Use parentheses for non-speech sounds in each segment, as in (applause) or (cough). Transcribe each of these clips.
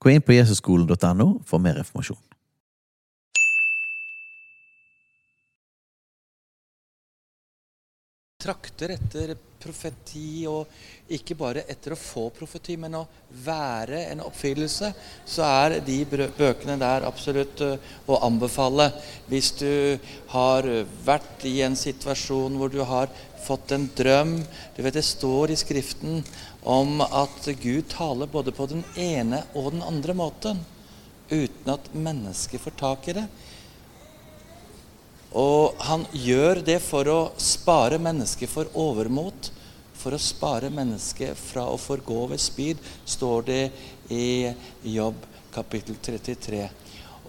Gå inn på jesusskolen.no for mer informasjon. trakter etter profeti, og ikke bare etter å få profeti, men å være en oppfyllelse, så er de bøkene der absolutt å anbefale. Hvis du har vært i en situasjon hvor du har fått en drøm Du vet Det står i Skriften om at Gud taler både på den ene og den andre måten uten at mennesket får tak i det. Og han gjør det for å spare mennesket for overmot. For å spare mennesket fra å forgå ved spyd, står det i Jobb kapittel 33.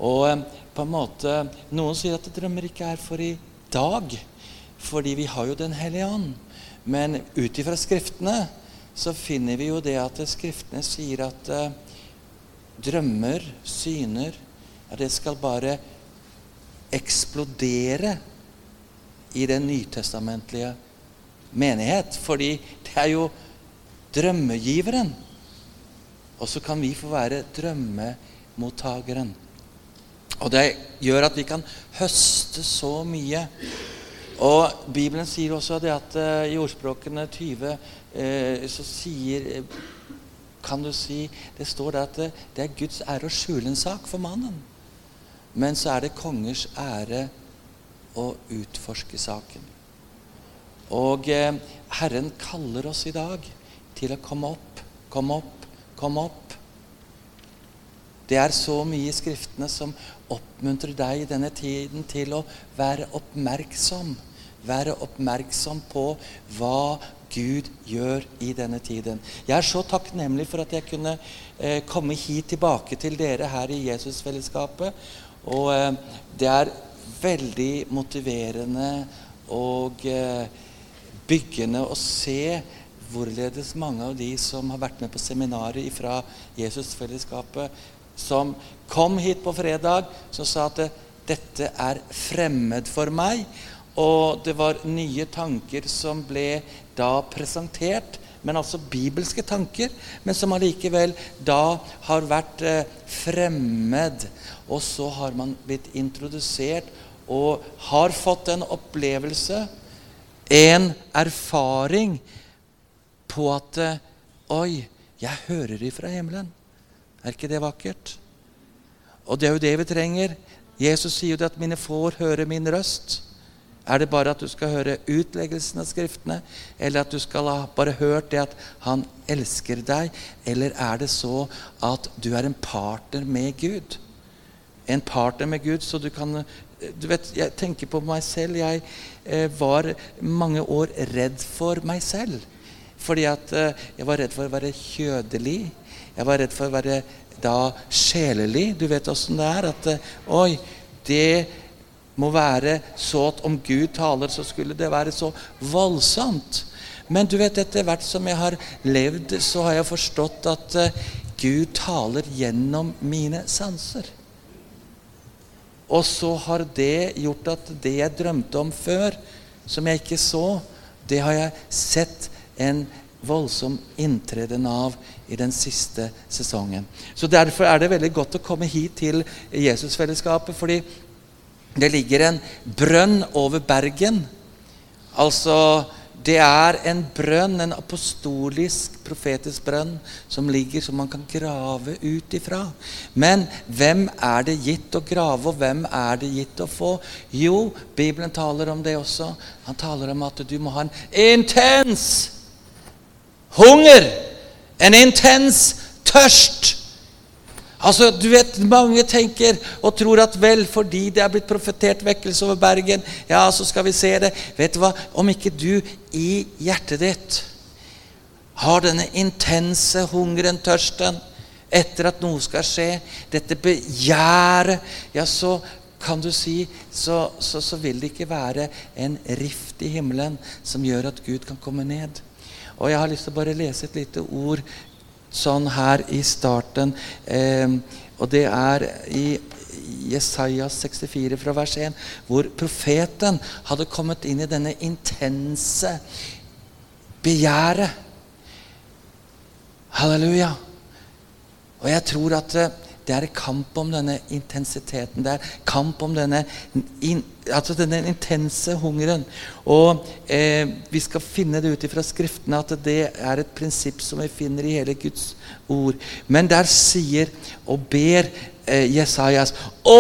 Og eh, på en måte, Noen sier at drømmer ikke er for i dag, fordi vi har jo Den hellige ånd. Men ut ifra Skriftene så finner vi jo det at Skriftene sier at eh, drømmer, syner, ja, det skal bare eksplodere i den nytestamentlige menighet. Fordi det er jo drømmegiveren. Og så kan vi få være drømmemottakeren. Og det gjør at vi kan høste så mye. Og Bibelen sier også det at eh, i ordspråkene 20 eh, så sier eh, Kan du si Det står det at det er Guds ære å skjule en sak for mannen. Men så er det kongers ære å utforske saken. Og Herren kaller oss i dag til å komme opp, komme opp, komme opp. Det er så mye i Skriftene som oppmuntrer deg i denne tiden til å være oppmerksom. Være oppmerksom på hva Gud gjør i denne tiden. Jeg er så takknemlig for at jeg kunne eh, komme hit tilbake til dere her i Jesusfellesskapet. Og eh, det er veldig motiverende og eh, byggende å se hvorledes mange av de som har vært med på seminaret fra Jesusfellesskapet, som kom hit på fredag, som sa at eh, dette er fremmed for meg. Og det var nye tanker som ble da presentert, men altså bibelske tanker, men som allikevel da har vært eh, fremmed. Og så har man blitt introdusert og har fått en opplevelse, en erfaring, på at eh, Oi, jeg hører ifra himmelen. Er ikke det vakkert? Og det er jo det vi trenger. Jesus sier jo det at 'mine får høre min røst'. Er det bare at du skal høre utleggelsen av Skriftene, eller at du skal ha bare hørt det at han elsker deg, eller er det så at du er en partner med Gud? En partner med Gud, så du kan du vet, Jeg tenker på meg selv. Jeg eh, var mange år redd for meg selv. Fordi at eh, jeg var redd for å være kjødelig. Jeg var redd for å være da sjelelig. Du vet åssen det er. At eh, oi, det må være så at om Gud taler, så skulle det være så voldsomt. Men du vet, etter hvert som jeg har levd, så har jeg forstått at eh, Gud taler gjennom mine sanser. Og så har det gjort at det jeg drømte om før, som jeg ikke så, det har jeg sett en voldsom inntreden av i den siste sesongen. Så Derfor er det veldig godt å komme hit til Jesusfellesskapet. fordi det ligger en brønn over Bergen. Altså, det er en brønn, en apostolisk, profetisk brønn, som ligger som man kan grave ut ifra. Men hvem er det gitt å grave, og hvem er det gitt å få? Jo, Bibelen taler om det også. Han taler om at du må ha en intens hunger, en intens tørst. Altså, du vet, Mange tenker og tror at vel, fordi det er blitt profetert vekkelse over Bergen, ja, så skal vi se det. Vet du hva? Om ikke du i hjertet ditt har denne intense hungeren, tørsten, etter at noe skal skje, dette begjæret, ja, så kan du si, så, så, så vil det ikke være en rift i himmelen som gjør at Gud kan komme ned. Og jeg har lyst til å bare lese et lite ord sånn her i starten. Eh, og det er i Jesaja 64 fra vers 1, hvor profeten hadde kommet inn i denne intense begjæret. Halleluja. Og jeg tror at eh, det er kamp om denne intensiteten. Det er kamp om denne, in, altså denne intense hungeren. Og eh, vi skal finne det ut fra Skriftene at det er et prinsipp som vi finner i hele Guds ord. Men der sier og ber eh, Jesajas Å,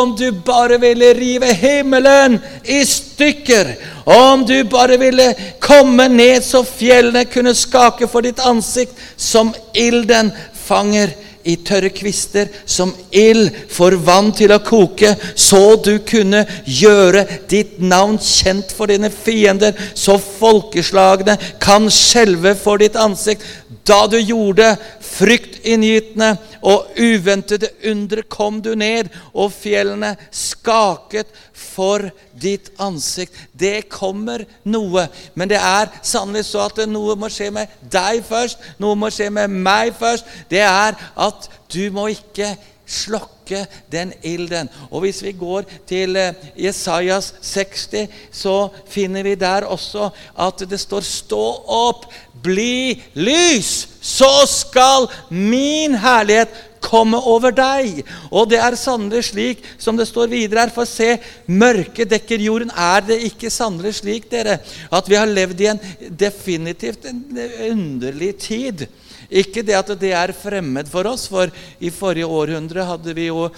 om du bare ville rive himmelen i stykker! Om du bare ville komme ned så fjellene kunne skake for ditt ansikt, som ilden fanger i tørre kvister, som ild får vann til å koke, så du kunne gjøre ditt navn kjent for dine fiender, så folkeslagene kan skjelve for ditt ansikt. Da du gjorde fryktinngytende og uventede undre, kom du ned, og fjellene skaket for ditt ansikt. Det kommer noe, men det er sannelig så at noe må skje med deg først. Noe må skje med meg først. Det er at du må ikke slokke den ilden. Og Hvis vi går til eh, Jesajas 60, så finner vi der også at det står 'Stå opp, bli lys, så skal min herlighet komme over deg. Og det er sannelig slik som det står videre her. For se, mørket dekker jorden. Er det ikke sannelig slik, dere, at vi har levd i en definitivt en underlig tid? Ikke det at det er fremmed for oss, for i forrige århundre hadde vi jo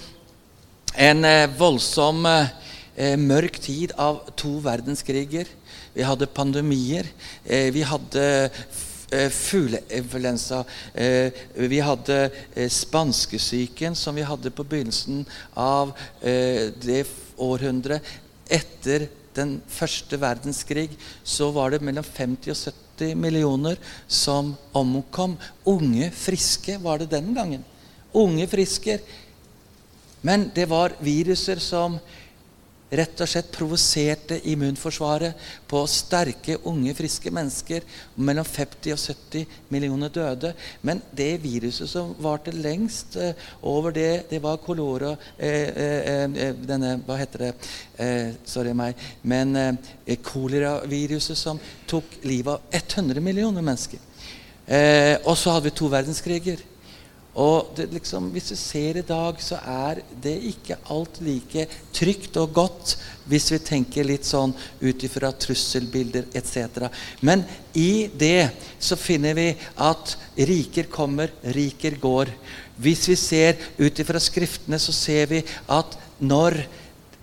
en eh, voldsom eh, mørk tid av to verdenskriger. Vi hadde pandemier. Eh, vi hadde fugleinfluensa. Vi hadde spanskesyken, som vi hadde på begynnelsen av det århundret. Etter den første verdenskrig så var det mellom 50 og 70 millioner som omkom. Unge, friske var det den gangen. Unge, frisker. Men det var viruser som rett og slett provoserte immunforsvaret på sterke, unge, friske mennesker. Mellom 50 og 70 millioner døde. Men det viruset som varte lengst eh, over det, det var kolora eh, eh, eh, denne, Hva heter det? Eh, sorry meg. Men eh, koleraviruset som tok livet av 100 millioner mennesker. og så hadde vi to verdenskriger. Og liksom, Hvis du ser i dag, så er det ikke alt like trygt og godt hvis vi tenker litt sånn ut ifra trusselbilder etc. Men i det så finner vi at riker kommer, riker går. Hvis vi ser ut ifra Skriftene, så ser vi at når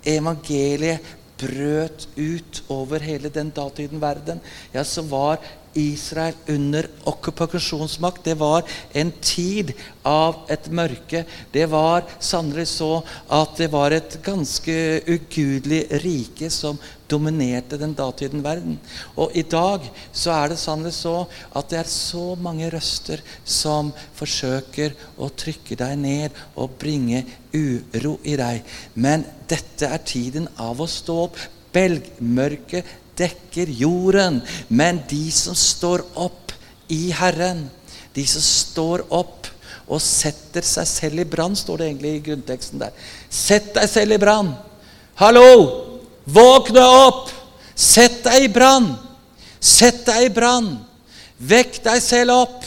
evangeliet brøt ut over hele den datiden verden, ja, så var Israel under okkupasjonsmakt. Det var en tid av et mørke. Det var sannelig så at det var et ganske ugudelig rike som dominerte den datiden verden. Og i dag så er det sannelig så at det er så mange røster som forsøker å trykke deg ned og bringe uro i deg. Men dette er tiden av å stå opp. Belgmørket dekker jorden. Men de som står opp i Herren, de som står opp og setter seg selv i brann, står det egentlig i grunnteksten der. Sett deg selv i brann. Hallo! Våkne opp! Sett deg i brann! Sett deg i brann! Vekk deg selv opp!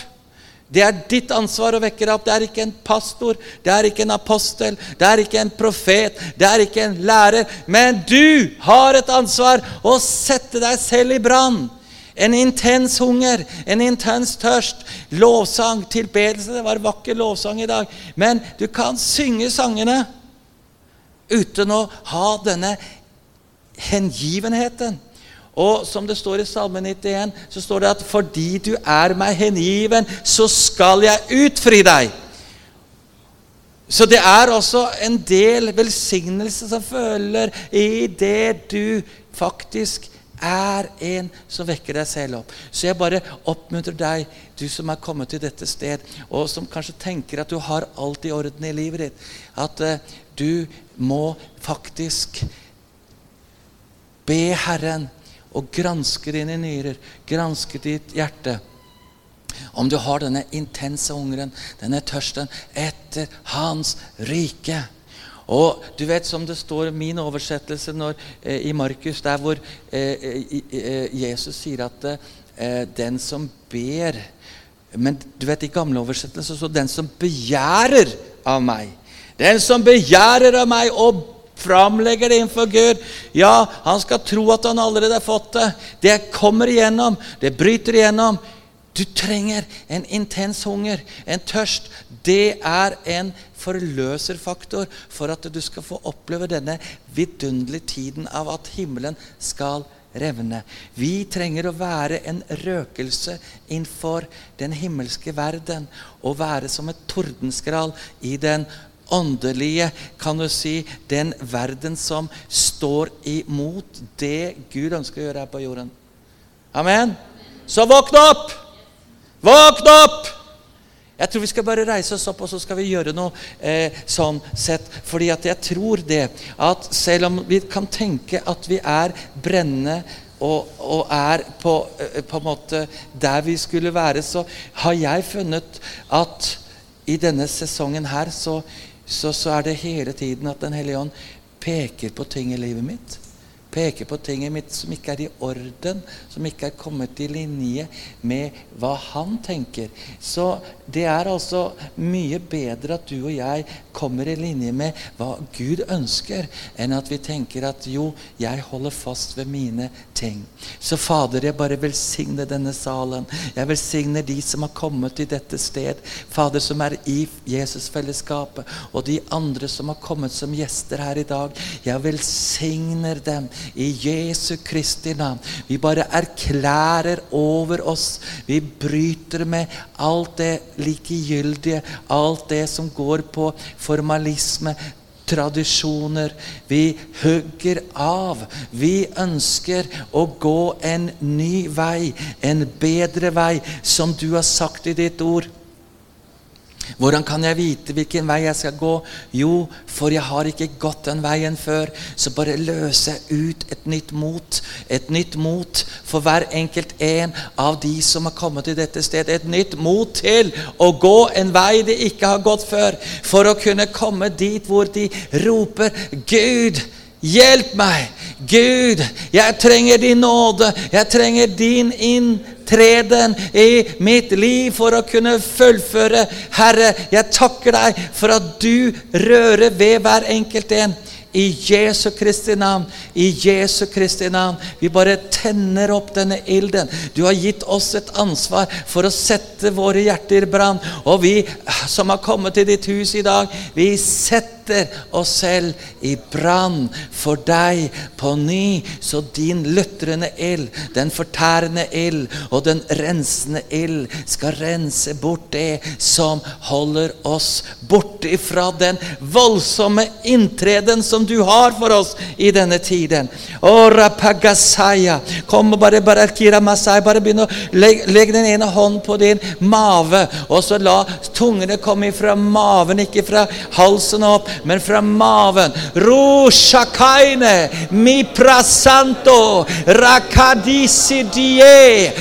Det er ditt ansvar å vekke deg opp. Det er ikke en pastor, det er ikke en apostel, det er ikke en profet, det er ikke en lærer. Men du har et ansvar å sette deg selv i brann. En intens hunger, en intens tørst. Lovsang, tilbedelse. Det var vakker lovsang i dag. Men du kan synge sangene uten å ha denne hengivenheten. Og som det står i Salme 91, så står det at 'fordi du er meg hengiven, så skal jeg utfri deg'. Så det er også en del velsignelse som følger i det du faktisk er en som vekker deg selv opp. Så jeg bare oppmuntrer deg, du som er kommet til dette sted, og som kanskje tenker at du har alt i orden i livet ditt, at uh, du må faktisk be Herren og granske dine nyrer, granske ditt hjerte. Om du har denne intense hungeren, denne tørsten etter Hans rike. Og du vet som det står i min oversettelse når, eh, i Markus, der hvor eh, eh, Jesus sier at eh, den som ber Men du vet i gamle oversettelser så den som begjærer av meg Den som begjærer av meg og framlegger det innenfor Gud. Ja, han skal tro at han allerede har fått det. Det kommer igjennom. Det bryter igjennom. Du trenger en intens hunger, en tørst. Det er en forløserfaktor for at du skal få oppleve denne vidunderlige tiden av at himmelen skal revne. Vi trenger å være en røkelse innenfor den himmelske verden. Og være som et tordenskrall i den åndelige, kan du si, den verden som står imot det Gud ønsker å gjøre her på jorden. Amen. Så våkne opp! Våkne opp! Jeg tror vi skal bare reise oss opp, og så skal vi gjøre noe eh, sånn sett. Fordi at jeg tror det at selv om vi kan tenke at vi er brennende og, og er på, eh, på, en måte der vi skulle være, så har jeg funnet at i denne sesongen her så, så, så er det hele tiden at Den hellige ånd peker på ting i livet mitt peker på ting i mitt som ikke er i orden, som ikke er kommet i linje med hva han tenker. Så det er altså mye bedre at du og jeg kommer i linje med hva Gud ønsker, enn at vi tenker at jo, jeg holder fast ved mine ting. Så Fader, jeg bare velsigner denne salen. Jeg velsigner de som har kommet til dette sted. Fader, som er i Jesusfellesskapet, og de andre som har kommet som gjester her i dag. Jeg velsigner dem i Jesu Kristi navn. Vi bare erklærer over oss. Vi bryter med alt det likegyldige, alt det som går på formalisme, tradisjoner. Vi hugger av. Vi ønsker å gå en ny vei, en bedre vei, som du har sagt i ditt ord. Hvordan kan jeg vite hvilken vei jeg skal gå? Jo, for jeg har ikke gått den veien før. Så bare løser jeg ut et nytt mot. Et nytt mot for hver enkelt en av de som har kommet til dette stedet. Et nytt mot til å gå en vei de ikke har gått før. For å kunne komme dit hvor de roper 'Gud'. Hjelp meg! Gud, jeg trenger din nåde. Jeg trenger din inntreden i mitt liv for å kunne fullføre. Herre, jeg takker deg for at du rører ved hver enkelt en. I Jesu Kristi navn, i Jesu Kristi navn. Vi bare tenner opp denne ilden. Du har gitt oss et ansvar for å sette våre hjerter i brann. Og vi som har kommet til ditt hus i dag, vi setter setter oss selv i brann for deg på ny, så din lutrende ild, den fortærende ild og den rensende ild skal rense bort det som holder oss borte fra den voldsomme inntreden som du har for oss i denne tiden. Ora. Kom og bare, bare, bare begynn å legge, legg den ene hånden på din mave, og så la tungene komme fra maven, ikke fra halsen opp men fra maven. Rushakaine, mi prasanto, rakadisi die,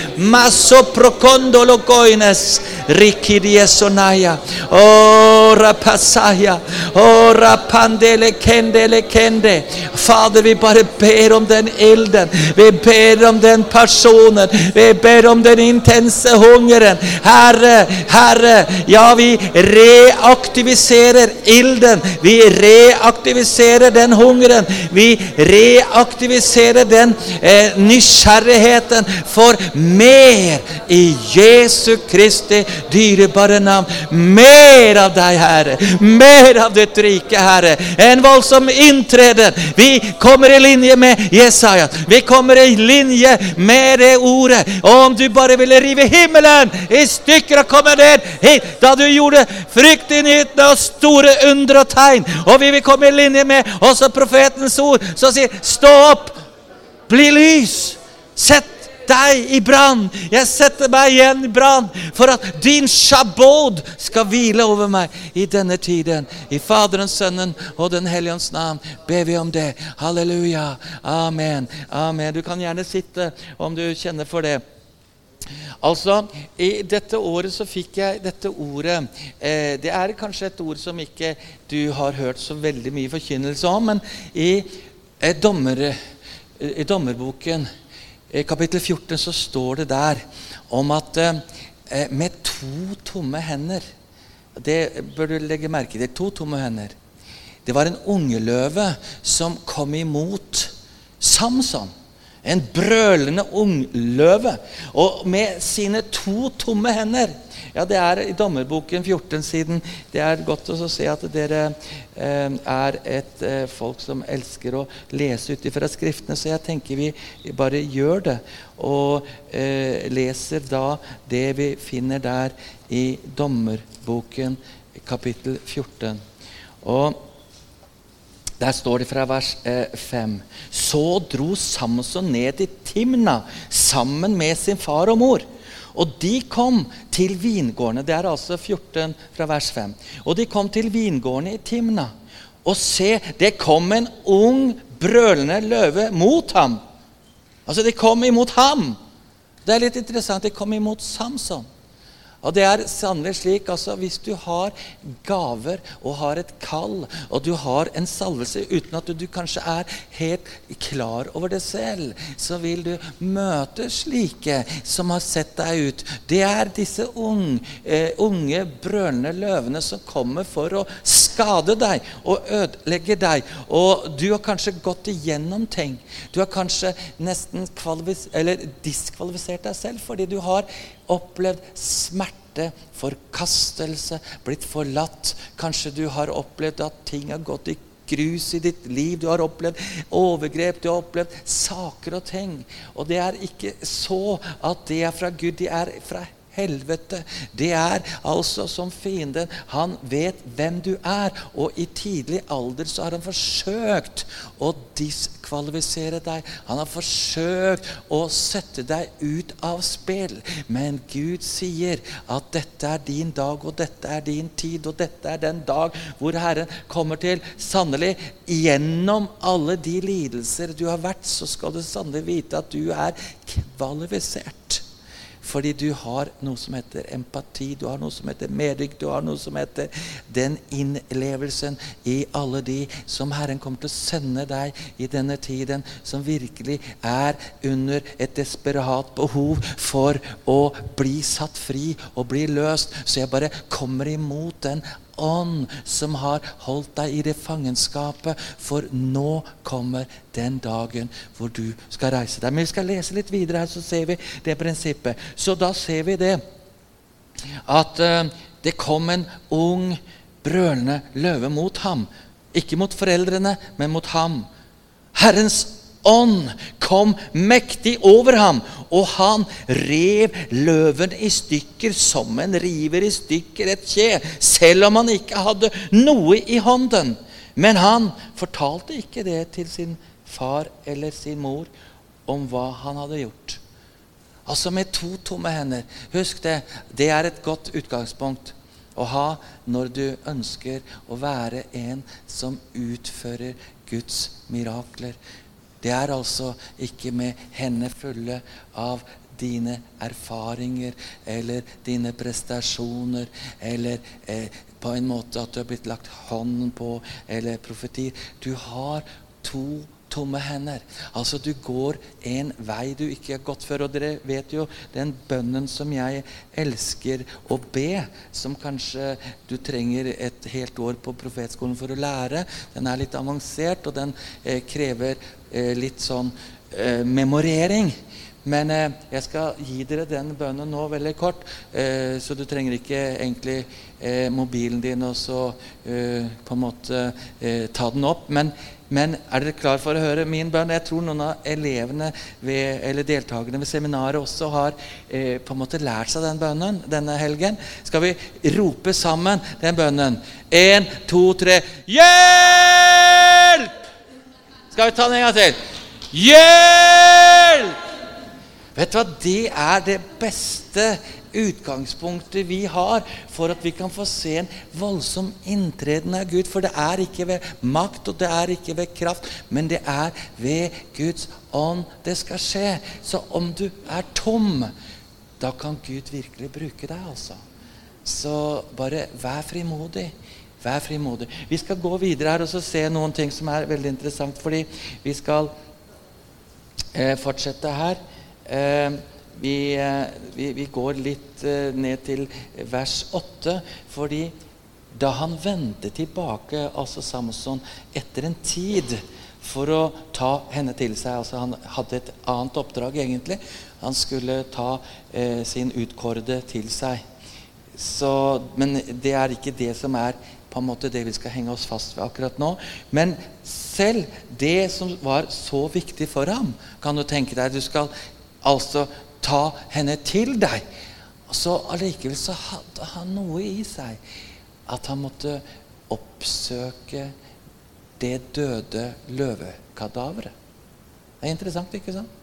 ora pasaya, ora pandele kendele kende. Fader, vi bare ber om den ilden. Vi ber om den personen. Vi ber om den intense hungeren. Herre, Herre, ja, vi reaktiviserer ilden. Vi vi reaktiviserer den hungeren. Vi reaktiviserer den eh, nysgjerrigheten for mer i Jesu Kristi dyrebare navn. Mer av deg, Herre. Mer av ditt rike, Herre. En voldsom inntreden. Vi kommer i linje med Jesaja. Vi kommer i linje med det ordet. Og om du bare ville rive himmelen i stykker og komme ned hit da du gjorde fryktinngytende og store under og tegn tegn. Og vi vil komme i linje med også profetens ord, som sier 'Stå opp, bli lys'. Sett deg i brann. Jeg setter meg igjen i brann for at din shabod skal hvile over meg i denne tiden. I Faderens, Sønnen og Den hellige ånds navn ber vi om det. Halleluja. Amen. Amen. Du kan gjerne sitte om du kjenner for det. Altså, I dette året så fikk jeg dette ordet eh, Det er kanskje et ord som ikke du har hørt så veldig mye forkynnelse om, men i, eh, dommer, eh, i dommerboken i kapittel 14 så står det der om at eh, med to tomme hender Det bør du legge merke til. To tomme hender. Det var en ungeløve som kom imot Samson. En brølende ungløve. Og med sine to tomme hender ja, Det er i Dommerboken 14 siden. Det er godt å se at dere eh, er et eh, folk som elsker å lese ut ifra Skriftene, så jeg tenker vi bare gjør det. Og eh, leser da det vi finner der i Dommerboken kapittel 14. Og der står det fra vers 5. Eh, så dro Samson ned til Timna sammen med sin far og mor. Og de kom til vingårdene. Det er altså 14 fra vers 5. Og de kom til vingårdene i Timna. Og se, det kom en ung, brølende løve mot ham. Altså, de kom imot ham. Det er litt interessant. De kom imot Samson. Og det er sannelig slik altså Hvis du har gaver og har et kall, og du har en salvelse uten at du, kanskje er helt klar over det selv, så vil du møte slike som har sett deg ut. Det er disse unge, eh, unge brølende løvene som kommer for å skade deg og ødelegge deg. Og du har kanskje gått igjennom ting. Du har kanskje nesten diskvalifisert deg selv fordi du har opplevd smerte, forkastelse, blitt forlatt. Kanskje du har opplevd at ting har gått i grus i ditt liv. Du har opplevd overgrep, du har opplevd saker og ting. Og det er ikke så at det er fra Gud, det er fra helvete. Det er altså som fienden. Han vet hvem du er. Og i tidlig alder så har han forsøkt å diskvalifisere deg. Han har forsøkt å sette deg ut av spill. Men Gud sier at dette er din dag, og dette er din tid, og dette er den dag hvor Herren kommer til. Sannelig, gjennom alle de lidelser du har vært, så skal du sannelig vite at du er kvalifisert. Fordi du har noe som heter empati, du har noe som heter medrykk, du har noe som heter den innlevelsen i alle de som Herren kommer til å sende deg i denne tiden, som virkelig er under et desperat behov for å bli satt fri og bli løst. Så jeg bare kommer imot den ånd som har holdt deg i det fangenskapet. For nå kommer den dagen hvor du skal reise deg. Men vi skal lese litt videre her, så ser vi det prinsippet. Så da ser vi det at uh, det kom en ung, brølende løve mot ham. Ikke mot foreldrene, men mot ham. Herrens ånd kom mektig over ham, og han rev løven i stykker som en river i stykker et kje, selv om han ikke hadde noe i hånden. Men han fortalte ikke det til sin far eller sin mor om hva han hadde gjort. Altså med to tomme hender. Husk det. Det er et godt utgangspunkt å ha når du ønsker å være en som utfører Guds mirakler. Det er altså ikke med henne fulle av dine erfaringer eller dine prestasjoner eller eh, på en måte at du har blitt lagt hånden på eller profetier. Du har to tomme hender. Altså, du går en vei du ikke har gått før. Og dere vet jo den bønnen som jeg elsker å be, som kanskje du trenger et helt år på profetskolen for å lære. Den er litt avansert, og den eh, krever litt sånn eh, memorering. Men eh, jeg skal gi dere den bønnen nå veldig kort, eh, så du trenger ikke egentlig eh, mobilen din og så eh, på en måte eh, ta den opp. Men, men, er dere klar for å høre min bønn? Jeg tror noen av elevene ved, eller deltakerne ved seminaret også har eh, på en måte lært seg den bønnen denne helgen. Skal vi rope sammen den bønnen? Én, to, tre Hjelp! Skal vi ta den en gang til? Hjelp! Vet du hva? Det er det beste utgangspunktet vi har for at vi kan få se en voldsom inntreden av Gud. For det er ikke ved makt, og det er ikke ved kraft, men det er ved Guds ånd det skal skje. Så om du er tom, da kan Gud virkelig bruke deg, altså. Så bare vær frimodig. Vær frimodig. Vi skal gå videre her og se noen ting som er veldig interessant. Fordi vi skal eh, fortsette her. Eh, vi, eh, vi, vi, går litt eh, ned til vers 8. Fordi da han vendte tilbake, altså Samson, etter en tid for å ta henne til seg altså Han hadde et annet oppdrag, egentlig. Han skulle ta eh, sin utkårede til seg. Så, men det er ikke det som er på en måte det vi skal henge oss fast ved akkurat nå. Men selv det som var så viktig for ham, kan du tenke deg Du skal altså ta henne til deg. Og så allikevel så hadde han noe i seg. At han måtte oppsøke det døde løvekadaveret. Det er interessant, ikke sant?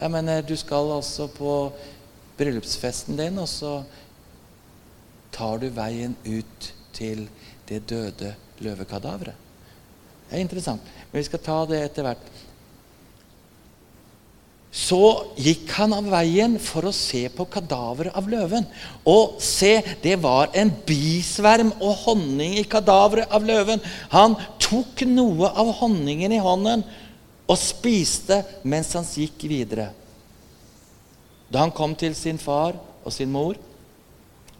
Jeg mener, Du skal altså på bryllupsfesten din, og så tar du veien ut til det døde løvekadaveret. Det er interessant. Men vi skal ta det etter hvert. Så gikk han av veien for å se på kadaveret av løven. Og se, det var en bisverm og honning i kadaveret av løven. Han tok noe av honningen i hånden og spiste mens han gikk videre. Da han kom til sin far og sin mor,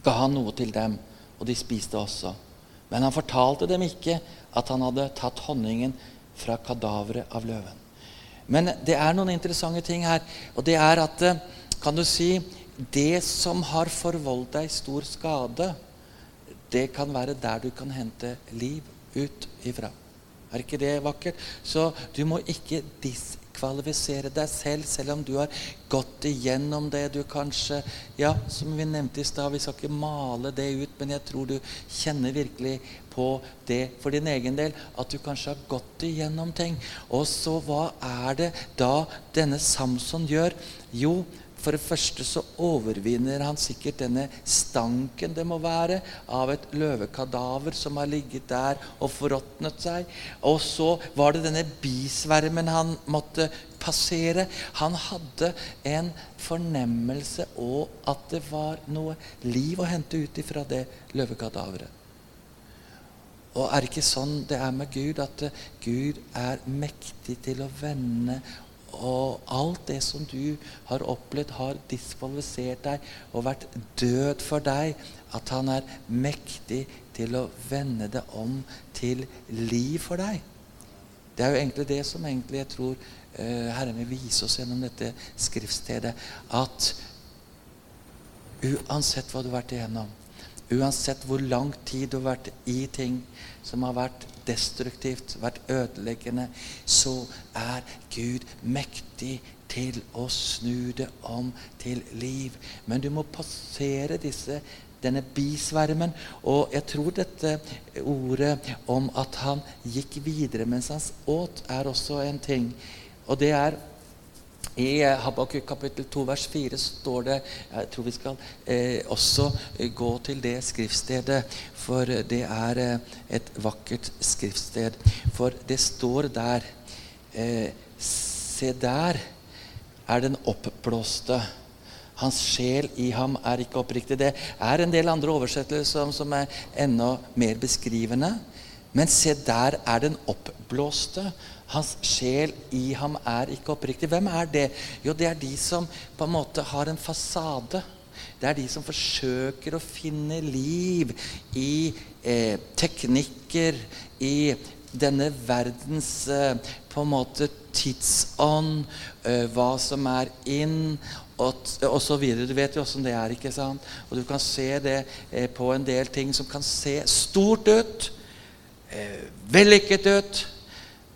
ga han noe til dem, og de spiste også. Men han fortalte dem ikke at han hadde tatt honningen fra kadaveret av løven. Men det er noen interessante ting her. Og det er at eh, kan du si, det som har forvoldt deg stor skade, det kan være der du kan hente liv ut ifra. Er ikke det vakkert? Så du må ikke dis kvalifisere deg selv, selv om du har gått igjennom det du kanskje Ja, som vi nevnte i stad, vi skal ikke male det ut, men jeg tror du kjenner virkelig på det for din egen del, at du kanskje har gått igjennom ting. Og så hva er det da denne Samson gjør? Jo, for det første så overvinner han sikkert denne stanken det må være av et løvekadaver som har ligget der og forråtnet seg. Og så var det denne bisvermen han måtte passere. Han hadde en fornemmelse og at det var noe liv å hente ut ifra det løvekadaveret. Og er det ikke sånn det er med Gud, at Gud er mektig til å vende og alt det som du har opplevd, har diskvalifisert deg og vært død for deg, at han er mektig til å vende det om til liv for deg. Det er jo egentlig det som egentlig jeg tror uh, Herren vil vise oss gjennom dette skriftstedet. At uansett hva du har vært igjennom, uansett hvor lang tid du har vært i ting som har vært destruktivt, vært ødeleggende, så er Gud mektig til å snu det om til liv. Men du må passere disse denne bisvermen. Og jeg tror dette ordet om at han gikk videre mens han åt, er også en ting. Og det er i eh, Habakuk kapittel 2 vers 4 står det Jeg tror vi skal eh, også gå til det skriftstedet, for det er eh, et vakkert skriftsted. For det står der eh, Se der er den oppblåste. Hans sjel i ham er ikke oppriktig. Det er en del andre oversettelser som, som er enda mer beskrivende. Men se, der er den oppblåste. Hans sjel i ham er ikke oppriktig. Hvem er det? Jo, det er de som på en måte har en fasade. Det er de som forsøker å finne liv i eh, teknikker, i denne verdens eh, på en måte tidsånd, eh, hva som er inn, og, så videre. Du vet jo åssen det er. ikke sant? Og du kan se det eh, på en del ting som kan se stort ut, eh, vellykket ut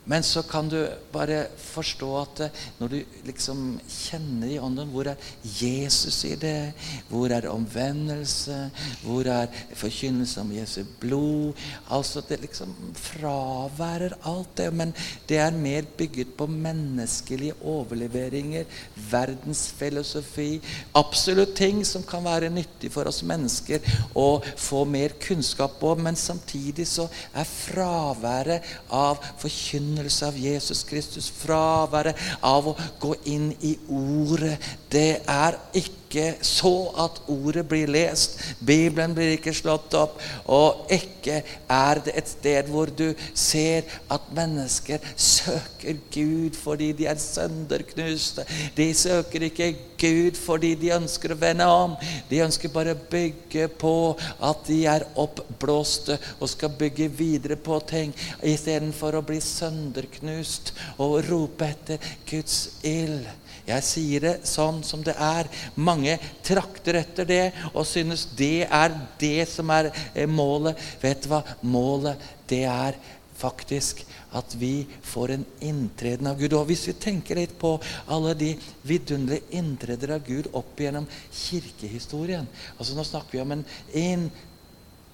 Men så kan du bare forstå at eh, når du liksom kjenner i ånden Hvor er Jesus i det? Hvor er omvendelse? Hvor er forkynnelse om Jesu blod? Altså Det liksom fraværer alt det. Men det er mer bygget på menneskelige overleveringer, verdensfilosofi Absolutt ting som kan være nyttig for oss mennesker å få mer kunnskap om. Men samtidig så er fraværet av forkynnelse forkynnelse av Jesus Kristus, fraværet av å gå inn i Ordet, det er ikke ikke så at ordet blir lest. Bibelen blir ikke slått opp. Og ikke er det et sted hvor du ser at mennesker søker Gud fordi de er sønderknuste. De søker ikke Gud fordi de ønsker å vende om. De ønsker bare å bygge på at de er oppblåste og skal bygge videre på ting istedenfor å bli sønderknust og rope etter Guds ild. Jeg sier det sånn som det er. Mange trakter etter det og synes det er det som er eh, målet. Vet du hva? Målet, det er faktisk at vi får en inntreden av Gud. Og hvis vi tenker litt på alle de vidunderlige inntreder av Gud opp gjennom kirkehistorien altså Nå snakker vi om en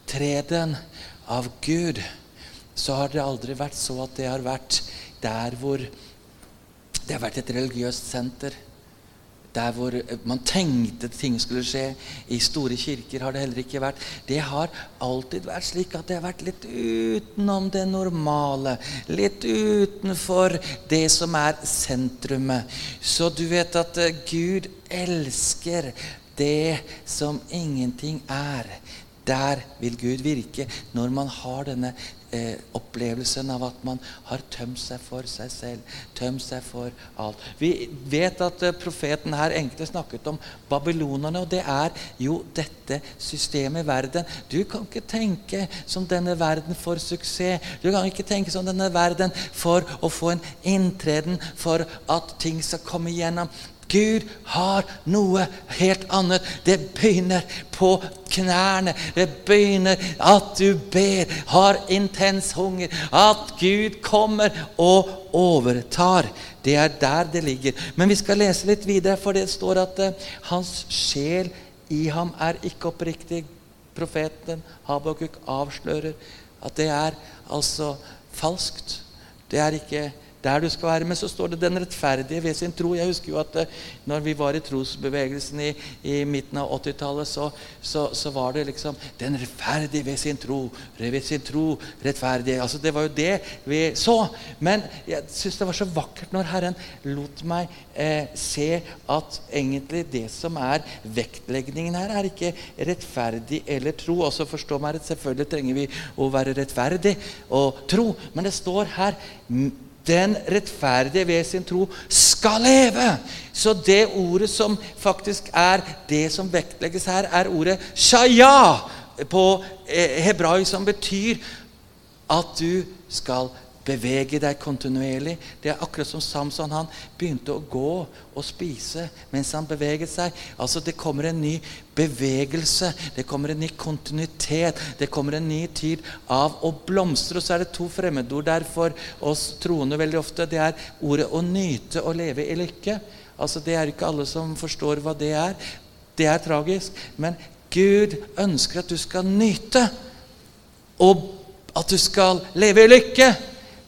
inntreden av Gud. Så har det aldri vært så at det har vært der hvor det har vært et religiøst senter. Der hvor man tenkte ting skulle skje. I store kirker har det heller ikke vært. Det har alltid vært slik at det har vært litt utenom det normale. Litt utenfor det som er sentrumet. Så du vet at eh, Gud elsker det som ingenting er. Der vil Gud virke når man har denne eh, opplevelsen av at man har tømt seg for seg selv, tømt seg for alt. Vi vet at eh, profeten her egentlig snakket om babylonerne, og det er jo dette systemet i verden. Du kan ikke tenke som denne verden for suksess. Du kan ikke tenke som denne verden for å få en inntreden, for at ting skal komme igjennom. Gud har noe helt annet. Det begynner på knærne. Det begynner at du ber, har intens hunger. At Gud kommer og overtar. Det er der det ligger. Men vi skal lese litt videre, for det står at uh, hans sjel i ham er ikke oppriktig. Profeten Habakuk avslører at det er altså falskt. Det er ikke der du skal være. Men så står det 'den rettferdige ved sin tro'. Jeg husker jo at uh, når vi var i trosbevegelsen i, i midten av 80-tallet, så, så, så, var det liksom 'den rettferdige ved sin tro'. Ved sin tro, rettferdige. Altså, det var jo det vi så. Men jeg syns det var så vakkert når Herren lot meg eh, se at egentlig det som er vektleggingen her, er ikke rettferdig eller tro. Altså forstå meg rett, Selvfølgelig trenger vi å være rettferdig og tro, men det står her den rettferdige ved sin tro skal leve. Så det ordet som faktisk er det som vektlegges her, er ordet shaya på eh, hebraisk, som betyr at du skal leve bevege deg kontinuerlig. Det er akkurat som Samson. Han begynte å gå og spise mens han beveget seg. Altså Det kommer en ny bevegelse, det kommer en ny kontinuitet. Det kommer en ny tid av å blomstre. Og så er det to fremmedord der for oss troende veldig ofte. Det er ordet å nyte og leve i lykke. Altså Det er ikke alle som forstår hva det er. Det er tragisk. Men Gud ønsker at du skal nyte. Og at du skal leve i lykke.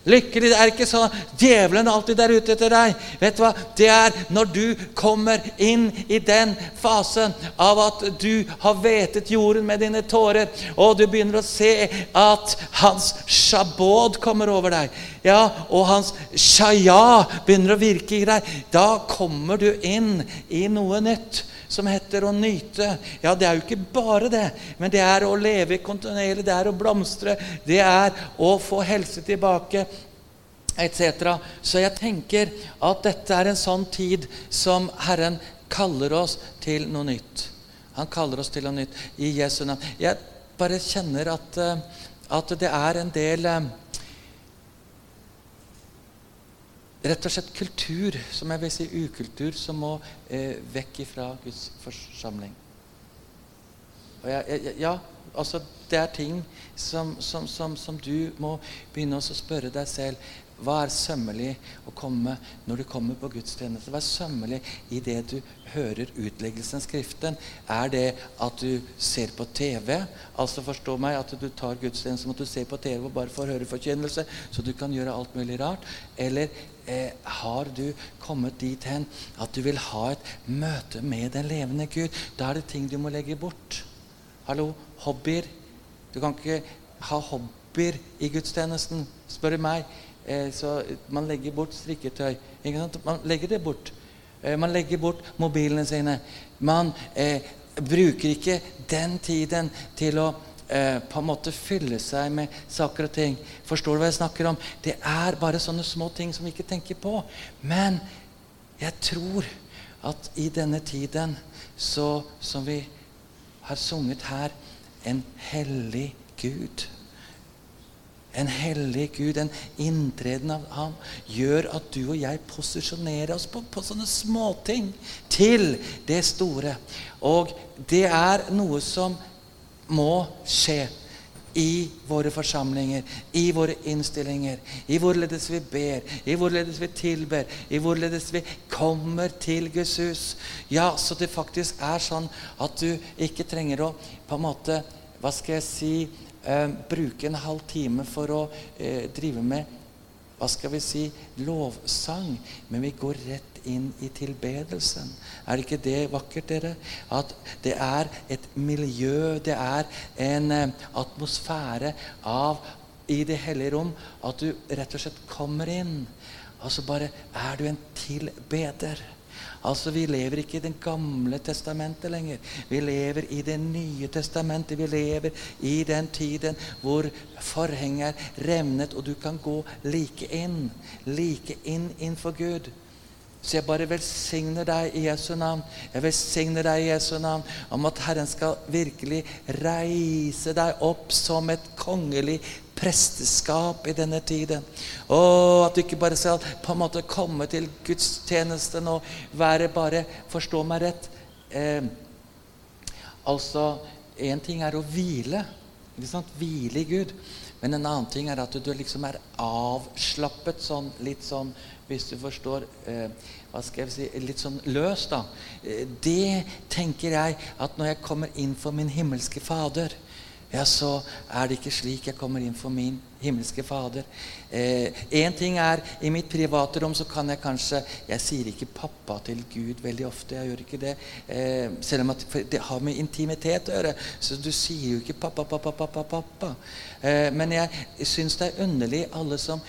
Lykkelig det er ikke sånn djevelen alltid er ute etter deg. Vet du hva? Det er når du kommer inn i den fasen av at du har vetet jorden med dine tårer, og du begynner å se at hans shabod kommer over deg, ja, og hans shaya begynner å virke i deg, da kommer du inn i noe nytt som heter å nyte. Ja, det er jo ikke bare det, men det er å leve kontinuerlig, det er å blomstre, det er å få helse tilbake. Etc. Så jeg tenker at dette er en sånn tid som Herren kaller oss til noe nytt. Han kaller oss til noe nytt i Jesu navn. Jeg bare kjenner at, eh, at det er en del eh, rett og slett kultur, som jeg vil si ukultur, som må eh, vekk ifra Guds forsamling. Jeg, jeg, ja, altså det er ting som, som, som, som du må begynne å spørre deg selv hva er sømmelig å komme når du kommer på gudstjeneste? Hva er sømmelig i det du hører utleggelsen Skriften? Er det at du ser på TV? Altså forstå meg at du tar gudstjeneste som at du ser på TV og bare får høre forkynnelse, så du kan gjøre alt mulig rart? Eller eh, har du kommet dit hen at du vil ha et møte med den levende Gud? Da er det ting du må legge bort. Hallo, hobbyer. Du kan ikke ha hobbyer i gudstjenesten, spør du meg. Eh, så man legger bort strikketøy. Man legger det bort. Eh, man legger bort mobilene sine. Man eh, bruker ikke den tiden til å eh, på en måte fylle seg med saker og ting. Forstår du hva jeg snakker om? Det er bare sånne små ting som vi ikke tenker på. Men jeg tror at i denne tiden, så, som vi har sunget her, en hellig Gud en hellig Gud, en inntreden av ham, gjør at du og jeg posisjonerer oss på, på sånne småting til det store. Og det er noe som må skje i våre forsamlinger, i våre innstillinger, i hvorledes vi ber, i hvorledes vi tilber, i hvorledes vi kommer til Guds hus. Ja, så det faktisk er sånn at du ikke trenger å på en måte Hva skal jeg si eh, bruke en halv time for å eh, drive med hva skal vi si lovsang, men vi går rett inn i tilbedelsen. Er ikke det vakkert, dere? At det er et miljø, det er en eh, atmosfære av i det hellige rom at du rett og slett kommer inn. Altså bare Er du en tilbeder? Altså, Vi lever ikke i Det gamle testamentet lenger. Vi lever i Det nye testamentet. Vi lever i den tiden hvor forhenget er revnet, og du kan gå like inn. Like inn innenfor Gud. Så jeg bare velsigner deg i Jesu navn. Jeg velsigner deg i Jesu navn om at Herren skal virkelig reise deg opp som et kongelig presteskap i denne tiden. Og at du ikke bare skal på en måte komme til gudstjenesten og være bare Forstå meg rett. Eh, altså, Én ting er å hvile. Ikke sant? Hvile i Gud. Men en annen ting er at du liksom er avslappet sånn litt sånn Hvis du forstår eh, hva skal jeg si, litt sånn løs, da. Eh, det tenker jeg at når jeg kommer inn for min himmelske Fader, ja, så er det ikke slik jeg kommer inn for min himmelske Fader. Én eh, ting er i mitt private rom så kan jeg kanskje Jeg sier ikke 'pappa' til Gud veldig ofte. Jeg gjør ikke det. Eh, selv om det har med intimitet å gjøre. Så du sier jo ikke 'pappa, pappa, pappa'. pappa. Eh, men jeg syns det er underlig alle som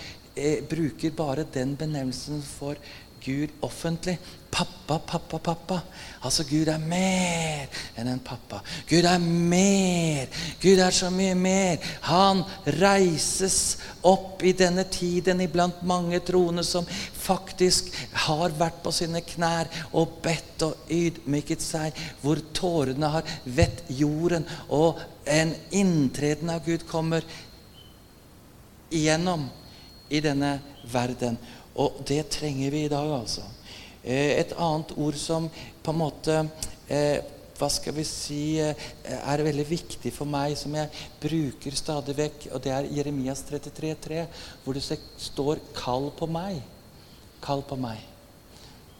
bruker bare den benevnelsen for Gud offentlig. Pappa, pappa, pappa. Altså, Gud er mer enn en pappa. Gud er mer. Gud er så mye mer. Han reises opp i denne tiden iblant mange troende som faktisk har vært på sine knær og bedt og ydmyket seg, hvor tårene har vett jorden, og en inntreden av Gud kommer igjennom i denne verden. Og det trenger vi i dag, altså. Eh, et annet ord som på en måte eh, hva skal vi si eh, er veldig viktig for meg, som jeg bruker stadig vekk, og det er Jeremias 33,3, hvor det står 'kall på meg'. Kall på meg.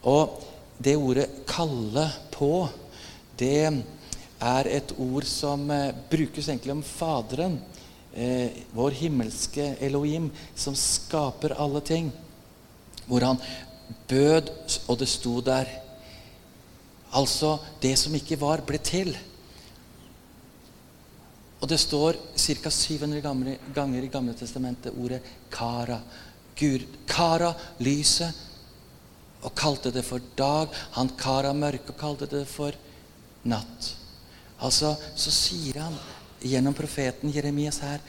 Og det ordet 'kalle på', det er et ord som brukes egentlig om Faderen. Eh, vår himmelske Elohim, som skaper alle ting hvor han bød, og det sto der Altså, det som ikke var, ble til. Og det står ca. 700 ganger i Gamle testamentet ordet kara. Gud, kara lyset, og kalte det for dag. Han kara mørket og kalte det for natt. Altså, Så sier han gjennom profeten Jeremias her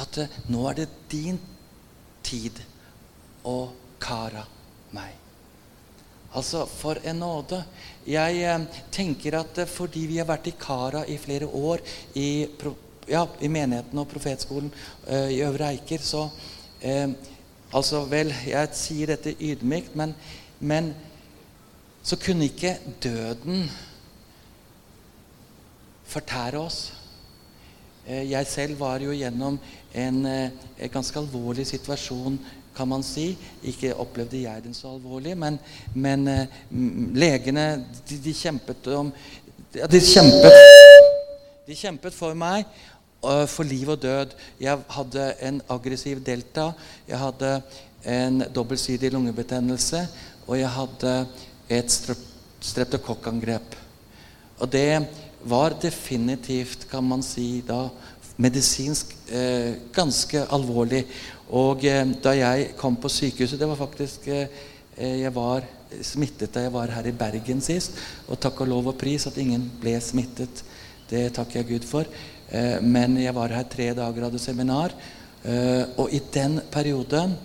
at eh, nå er det din tid å kara meg. Altså, for en nåde. Jeg eh, tenker at eh, fordi vi har vært i kara i flere år i, ja, i menigheten og profetskolen i Øvre Eiker, så eh, Altså, vel, jeg sier dette ydmykt, men, men så kunne ikke døden fortære oss. Eh, jeg selv var jo gjennom en, en ganske alvorlig situasjon kan man si. Ikke opplevde jeg den så alvorlig, men, men eh, legene de, de kjempet om ja, de, kjempet, de kjempet for meg for liv og død. Jeg hadde en aggressiv delta. Jeg hadde en dobbeltsidig lungebetennelse. Og jeg hadde et strep streptokokkangrep. Og det var definitivt, kan man si da, medisinsk eh, ganske alvorlig. Og eh, da jeg kom på sykehuset Det var faktisk eh, Jeg var smittet da jeg var her i Bergen sist. Og takk og lov og pris at ingen ble smittet. Det takker jeg Gud for. Eh, men jeg var her tre dager og hadde seminar. Eh, og i den perioden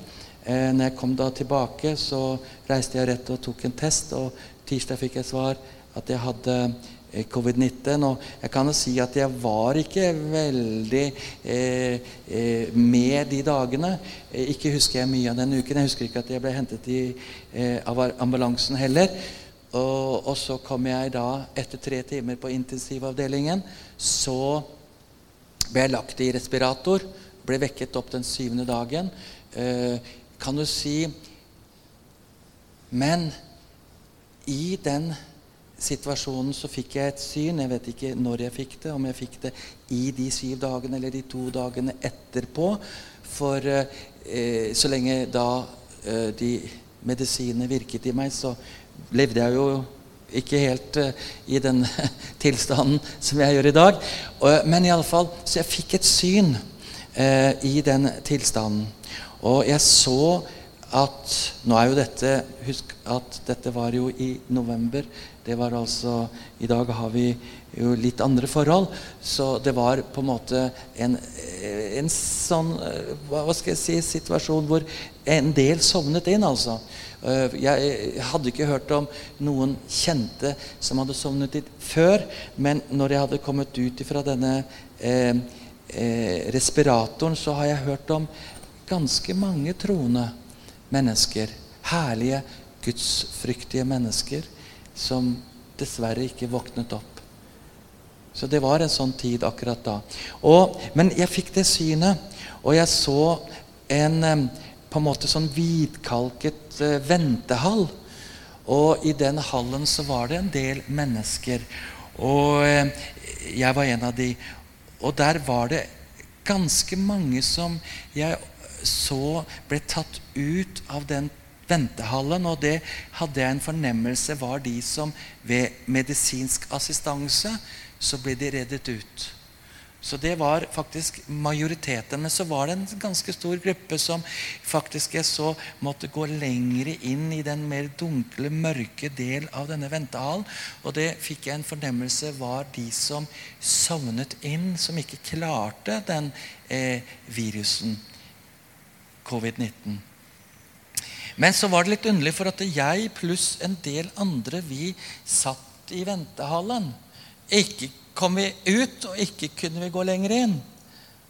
Eh, når jeg kom da tilbake, så reiste jeg rett og tok en test, og tirsdag fikk jeg svar at jeg hadde eh, covid-19. Og jeg kan jo si at jeg var ikke veldig eh, eh, med de dagene. Eh, ikke husker jeg mye av den uken. Jeg husker ikke at jeg ble hentet i, eh, av ambulansen heller. Og, og så kom jeg da, etter tre timer på intensivavdelingen, så ble jeg lagt i respirator. Ble vekket opp den syvende dagen. Eh, kan du si Men i den situasjonen så fikk jeg et syn. Jeg vet ikke når jeg fikk det, om jeg fikk det i de syv dagene eller de to dagene etterpå. For eh, så lenge da eh, de medisinene virket i meg, så levde jeg jo ikke helt eh, i den (laughs) tilstanden som jeg gjør i dag. Og, men iallfall Så jeg fikk et syn eh, i den tilstanden. Og jeg så at Nå er jo dette Husk at dette var jo i november. Det var altså I dag har vi jo litt andre forhold. Så det var på en måte en, en sånn hva skal jeg si, situasjon hvor en del sovnet inn, altså. Eh, Jeg hadde ikke hørt om noen kjente som hadde sovnet inn før. Men når jeg hadde kommet ut fra denne eh, eh, respiratoren, så har jeg hørt om ganske mange troende mennesker. Herlige, gudsfryktige mennesker som dessverre ikke våknet opp. Så det var en sånn tid akkurat da. Og, men jeg fikk det synet, og jeg så en på en måte sånn hvitkalket eh, ventehall. Og i den hallen så var det en del mennesker. Og eh, jeg var en av de. Og der var det ganske mange som jeg så ble tatt ut av den ventehallen, og det hadde jeg en fornemmelse var de som ved medisinsk assistanse så ble de reddet ut. Så det var faktisk majoriteten. Men så var det en ganske stor gruppe som faktisk jeg så måtte gå lengre inn i den mer dunkle, mørke del av denne ventehallen. Og det fikk jeg en fornemmelse var de som sovnet inn, som ikke klarte den eh, virusen covid-19. Men så var det litt underlig, for at jeg pluss en del andre vi satt i ventehallen. Ikke kom vi ut, og ikke kunne vi gå lenger inn.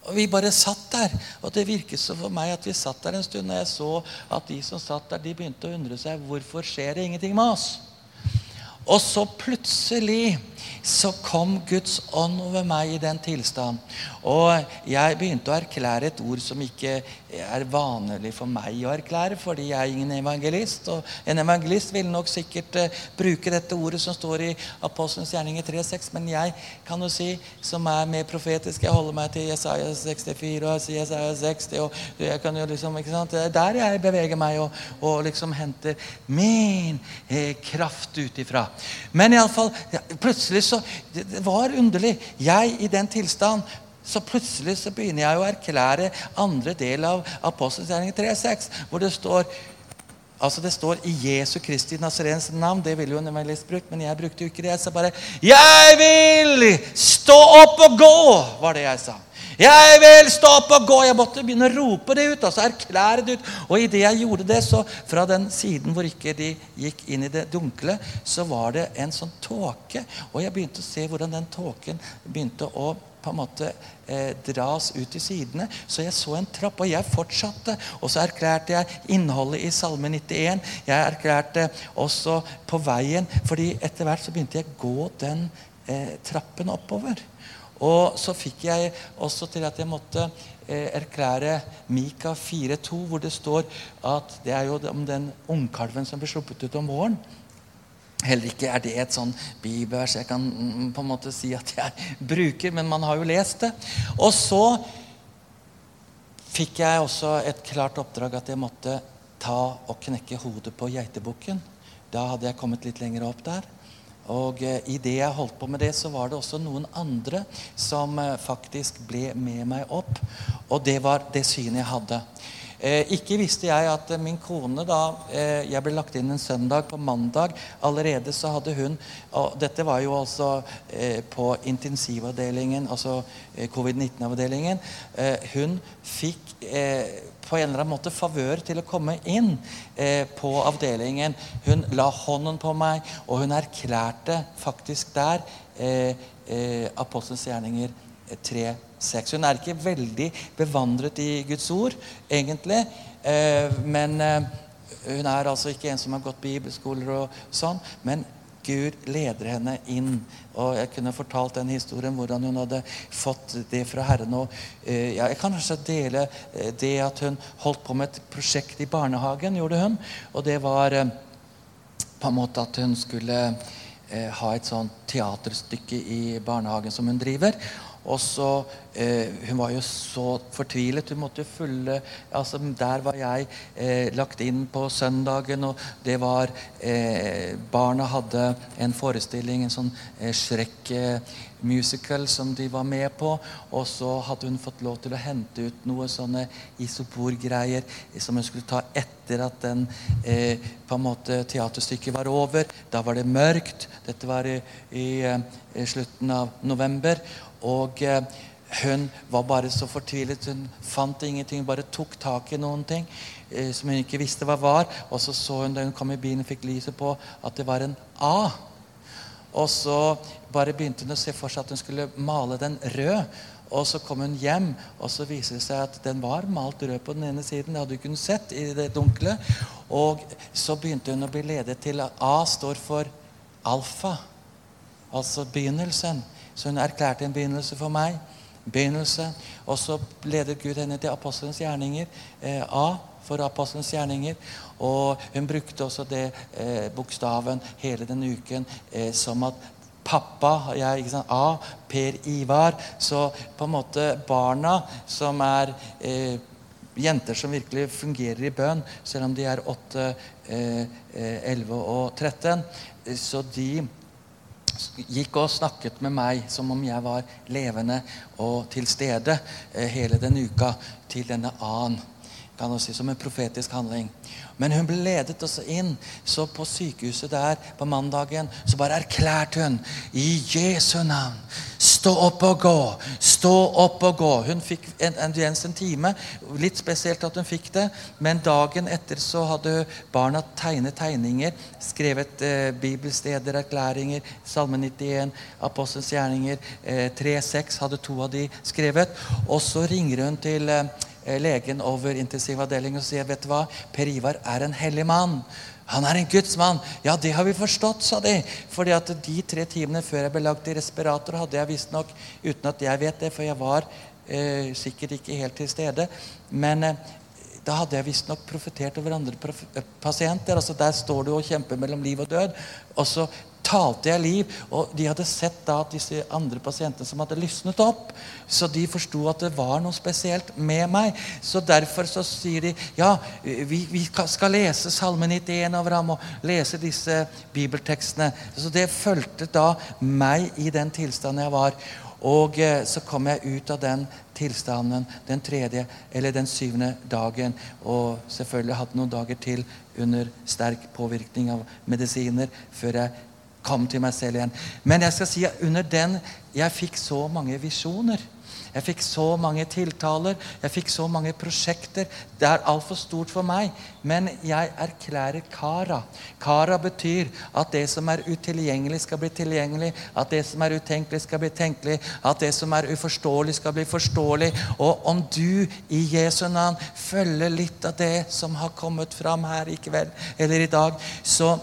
Og Vi bare satt der. Og det virket så for meg at vi satt der en stund. Og jeg så at de som satt der, de begynte å undre seg hvorfor skjer det ingenting med oss. Og så plutselig så kom Guds ånd over meg i den tilstand. Og jeg begynte å erklære et ord som ikke er vanlig for meg å erklære, fordi jeg er ingen evangelist. Og en evangelist vil nok sikkert uh, bruke dette ordet som står i Apostelens gjerninger 3,6, men jeg kan jo si, som er mer profetisk, jeg holder meg til Jesaja 64 og Jesaja 60, og jeg kan jo liksom, ikke sant, Det er der jeg beveger meg og, og liksom henter min eh, kraft ut ifra. Men iallfall, ja, plutselig så det, det var underlig. Jeg i den tilstand så plutselig så begynner jeg å erklære andre del av Apostelgjerningen 3,6, hvor det står Altså Det står i Jesu Kristi Nazarens navn. Det ville jo en evangelist brukt, men jeg brukte jo ikke det. Jeg sa bare 'Jeg vil stå opp og gå', var det jeg sa. Jeg vil stå opp og gå! Jeg måtte begynne å rope det ut. altså erklære det ut. Og idet jeg gjorde det, så fra den siden hvor ikke de gikk inn i det dunkle, så var det en sånn tåke. Og jeg begynte å se hvordan den tåken begynte å på en måte eh, dras ut til sidene. Så jeg så en trapp, og jeg fortsatte. Og så erklærte jeg innholdet i Salme 91. Jeg erklærte også på veien, fordi etter hvert så begynte jeg å gå den eh, trappen oppover. Og så fikk jeg også til at jeg måtte eh, erklære Mika 4,2, hvor det står at det er jo om den ungkalven som blir sluppet ut om våren. Heller ikke er det et sånn bibelvers jeg kan mm, på en måte si at jeg (laughs) bruker, men man har jo lest det. Og så fikk jeg også et klart oppdrag at jeg måtte ta og knekke hodet på geitebukken. Da hadde jeg kommet litt lenger opp der. Og eh, i det jeg holdt på med det, så var det også noen andre som eh, faktisk ble med meg opp. Og det var det synet jeg hadde. Eh, ikke visste jeg at eh, min kone da eh, Jeg ble lagt inn en søndag. På mandag allerede så hadde hun og Dette var jo altså eh, på intensivavdelingen, altså eh, covid-19-avdelingen. Eh, hun fikk på en eller annen måte favør til å komme inn på avdelingen. Hun la hånden på meg, og hun erklærte faktisk der Apostelens gjerninger 3 6. Hun er ikke veldig bevandret i Guds ord, egentlig. Eh, men eh, hun er altså ikke en som har gått bibelskoler og sånn. Men Gud leder henne inn. Og jeg kunne fortalt den historien hvordan hun hadde fått det fra Herren. Og, eh, jeg kan kanskje dele det at hun holdt på med et prosjekt i barnehagen. gjorde hun, Og det var på en måte at hun skulle ha et sånt teaterstykke i barnehagen som hun driver. Og så, eh, Hun var jo så fortvilet. Hun måtte følge altså Der var jeg eh, lagt inn på søndagen, og det var eh, Barna hadde en forestilling, en sånn eh, Shrek-musical som de var med på. Og så hadde hun fått lov til å hente ut noe sånne isoporgreier som hun skulle ta etter at den eh, på en måte teaterstykket var over. Da var det mørkt. Dette var i, i, i eh, slutten av november. Og eh, hun var bare så fortvilet. Hun fant ingenting, bare tok tak i noen ting eh, som hun ikke visste hva var. Og så så hun da hun kom i bilen og fikk lyset på, at det var en A. Og så bare begynte hun å se for seg at hun skulle male den rød. Og så kom hun hjem, og så viser det seg at den var malt rød på den ene siden. Det hadde hun ikke sett i det dunkle. Og så begynte hun å bli ledet til at A står for alfa, altså begynnelsen. Så hun erklærte en begynnelse for meg. Begynnelse. Og så ledet Gud henne til apostelens gjerninger. Eh, A for apostelens gjerninger. Og hun brukte også det eh, bokstaven hele den uken eh, som at pappa jeg, ikke sant, A. Per Ivar. Så på en måte barna som er eh, jenter som virkelig fungerer i bønn, selv om de er 8, 11 eh, og 13, så de gikk og snakket med meg som om jeg var levende og til stede eh, hele den uka til denne annen. Kan si, som en profetisk handling. Men hun ble ledet også inn. Så på sykehuset der på mandagen så bare erklærte hun i Jesu navn Stå opp og gå! Stå opp og gå! Hun fikk en, audiens en time. Litt spesielt at hun fikk det. Men dagen etter så hadde barna tegnet tegninger, skrevet eh, bibelsteder, erklæringer, Salme 91, Apostelens gjerninger, eh, 3-6 hadde to av de skrevet. Og så ringer hun til eh, legen over intensivavdelingen og sier vet du hva, Per Ivar er en hellig mann. Han er en gudsmann. Ja, det har vi forstått, sa de. Fordi at de tre timene før jeg ble lagt i respirator, hadde jeg visstnok, uten at jeg vet det, for jeg var eh, sikkert ikke helt til stede, men eh, da hadde jeg visstnok profetert over andre prof pasienter. altså Der står du og kjemper mellom liv og død. Og så talte jeg liv. Og de hadde sett da at disse andre pasientene som hadde lysnet opp. Så de forsto at det var noe spesielt med meg. Så derfor så sier de ja, vi, vi skal lese Salme 91 over ham og lese disse bibeltekstene. Så det fulgte da meg i den tilstanden jeg var. Og eh, så kom jeg ut av den tilstanden den tredje eller den syvende dagen. Og selvfølgelig hatt noen dager til under sterk påvirkning av medisiner før jeg kom til meg selv igjen. Men jeg skal si at under den jeg fikk så mange visjoner. Jeg fikk så mange tiltaler, jeg fikk så mange prosjekter. Det er altfor stort for meg. Men jeg erklærer Kara. Kara betyr at det som er utilgjengelig, skal bli tilgjengelig. At det som er utenkelig, skal bli tenkelig. At det som er uforståelig, skal bli forståelig. Og om du i Jesu navn følger litt av det som har kommet fram her i kveld eller i dag, så